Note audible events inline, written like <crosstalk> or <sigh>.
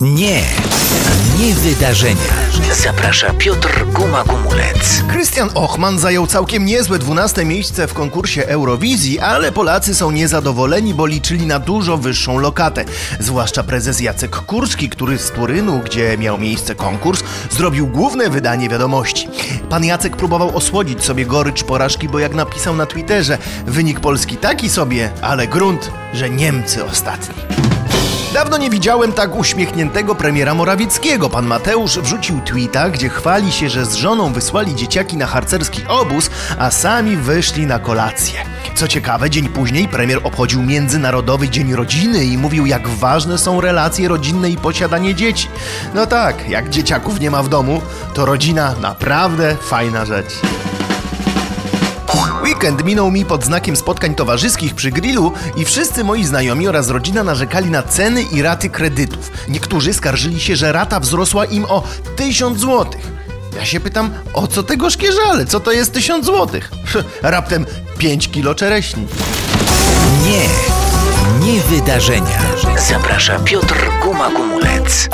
Nie, nie wydarzenia. Zaprasza Piotr Guma-Gumulec. Krystian Ochman zajął całkiem niezłe 12 miejsce w konkursie Eurowizji, ale Polacy są niezadowoleni, bo liczyli na dużo wyższą lokatę. Zwłaszcza prezes Jacek Kurski, który z Turynu, gdzie miał miejsce konkurs, zrobił główne wydanie wiadomości. Pan Jacek próbował osłodzić sobie gorycz porażki, bo jak napisał na Twitterze, wynik Polski taki sobie, ale grunt, że Niemcy ostatni. Dawno nie widziałem tak uśmiechniętego premiera Morawieckiego. Pan Mateusz wrzucił tweeta, gdzie chwali się, że z żoną wysłali dzieciaki na harcerski obóz, a sami wyszli na kolację. Co ciekawe, dzień później premier obchodził Międzynarodowy Dzień Rodziny i mówił, jak ważne są relacje rodzinne i posiadanie dzieci. No tak, jak dzieciaków nie ma w domu, to rodzina naprawdę fajna rzecz. Weekend minął mi pod znakiem spotkań towarzyskich przy grillu i wszyscy moi znajomi oraz rodzina narzekali na ceny i raty kredytów. Niektórzy skarżyli się, że rata wzrosła im o 1000 złotych. Ja się pytam, o co te gorzkie żale? Co to jest 1000 złotych? <laughs> Raptem 5 kilo czereśni. Nie, nie wydarzenia. Zaprasza Piotr Guma-Gumulec.